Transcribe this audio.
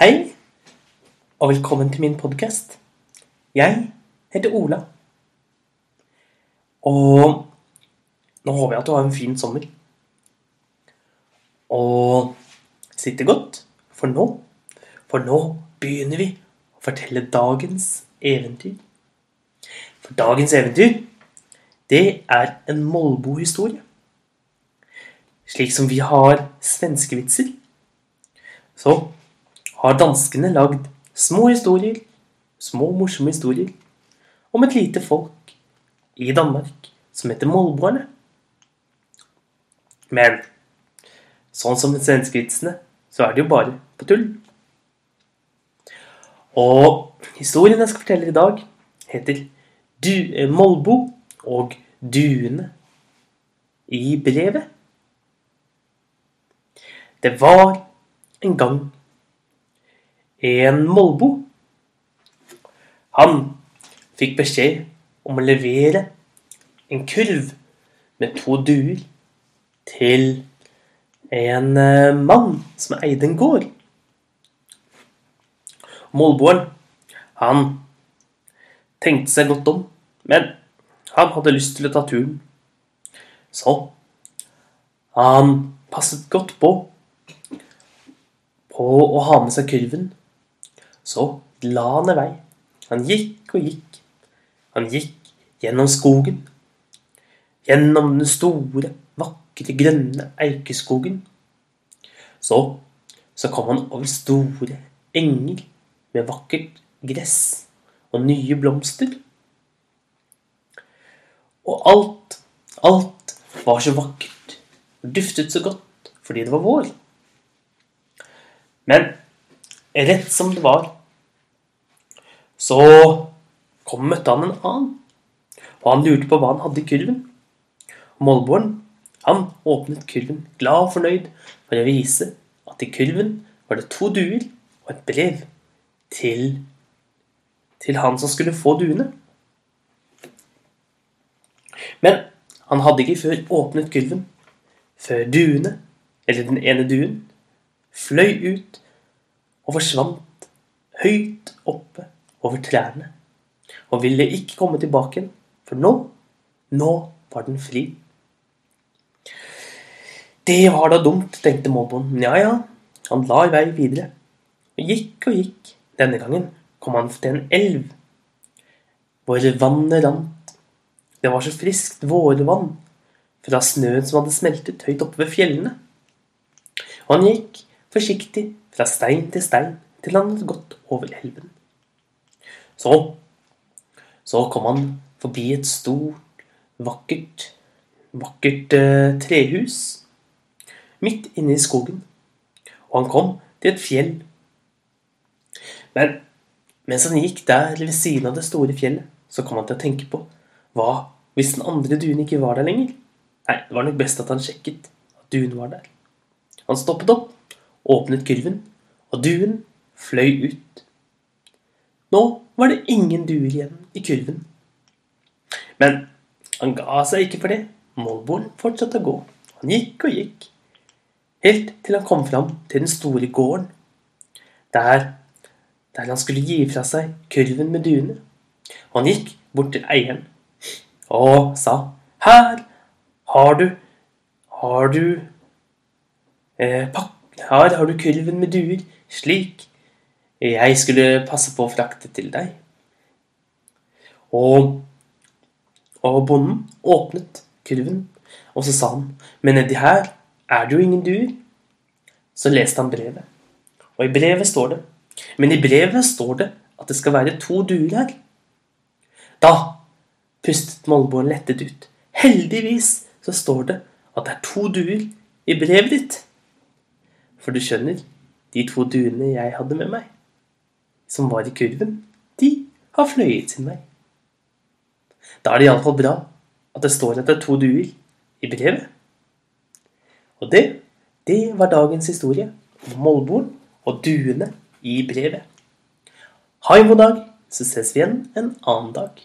Hei, og velkommen til min podkast. Jeg heter Ola. Og nå håper jeg at du har en fin sommer. Og sitter godt, for nå For nå begynner vi å fortelle dagens eventyr. For dagens eventyr, det er en Molbo-historie. Slik som vi har svenskevitser, så har danskene lagd små historier, små morsomme historier, om et lite folk i Danmark som heter molboerne. Men sånn som svenskevitsene, så er det jo bare på tull. Og historien jeg skal fortelle i dag, heter du, eh, Molbo og duene i brevet. Det var en gang en molbo. Han fikk beskjed om å levere en kurv med to duer til en eh, mann som eide en gård. Molboeren, han tenkte seg godt om, men han hadde lyst til å ta turen. Så han passet godt på på å ha med seg kurven. Så la han i vei. Han gikk og gikk. Han gikk gjennom skogen. Gjennom den store, vakre, grønne eikeskogen. Så, så kom han over store enger med vakkert gress og nye blomster. Og alt, alt var så vakkert og duftet så godt fordi det var vår. Men rett som det var, så kom og møtte han en annen. Og han lurte på hva han hadde i kurven. Målboren, han åpnet kurven glad og fornøyd for å vise at i kurven var det to duer og et brev til, til han som skulle få duene. Men han hadde ikke før åpnet kurven, før duene, eller den ene duen, fløy ut og forsvant høyt oppe over trærne, og ville ikke komme tilbake igjen, for nå, nå var den fri. Det var da dumt, tenkte målbonden. Ja, ja, han la i vei videre. Og gikk og gikk. Denne gangen kom han til en elv, hvor vannet rant. Det var så friskt vårvann fra snøen som hadde smeltet høyt oppe ved fjellene. Og han gikk forsiktig fra stein til stein til han hadde gått over elven. Så, så kom han forbi et stort, vakkert, vakkert eh, trehus midt inne i skogen. Og han kom til et fjell. Men mens han gikk der ved siden av det store fjellet, så kom han til å tenke på hva hvis den andre duen ikke var der lenger? Nei, det var nok best at han sjekket at duen var der. Han stoppet opp åpnet kurven, og duen fløy ut. Nå var det ingen duer igjen i kurven. Men han ga seg ikke for det. Molboen fortsatte å gå. Han gikk og gikk, helt til han kom fram til den store gården, der, der han skulle gi fra seg kurven med duene. Og han gikk bort til eieren og sa, 'Her har du Har du eh, pakk her har du kurven med duer, slik jeg skulle passe på å frakte til deg. Og, og bonden åpnet kurven, og så sa han, men nedi her er det jo ingen duer. Så leste han brevet, og i brevet står det, men i brevet står det at det skal være to duer her. Da pustet Molboen lettet ut. Heldigvis så står det at det er to duer i brevet ditt. For du skjønner, de to duene jeg hadde med meg, som var i kurven, de har fløyet sin vei. Da er det iallfall bra at det står at det er to duer i brevet. Og det, det var dagens historie om Molboen og duene i brevet. Ha en god dag, så ses vi igjen en annen dag.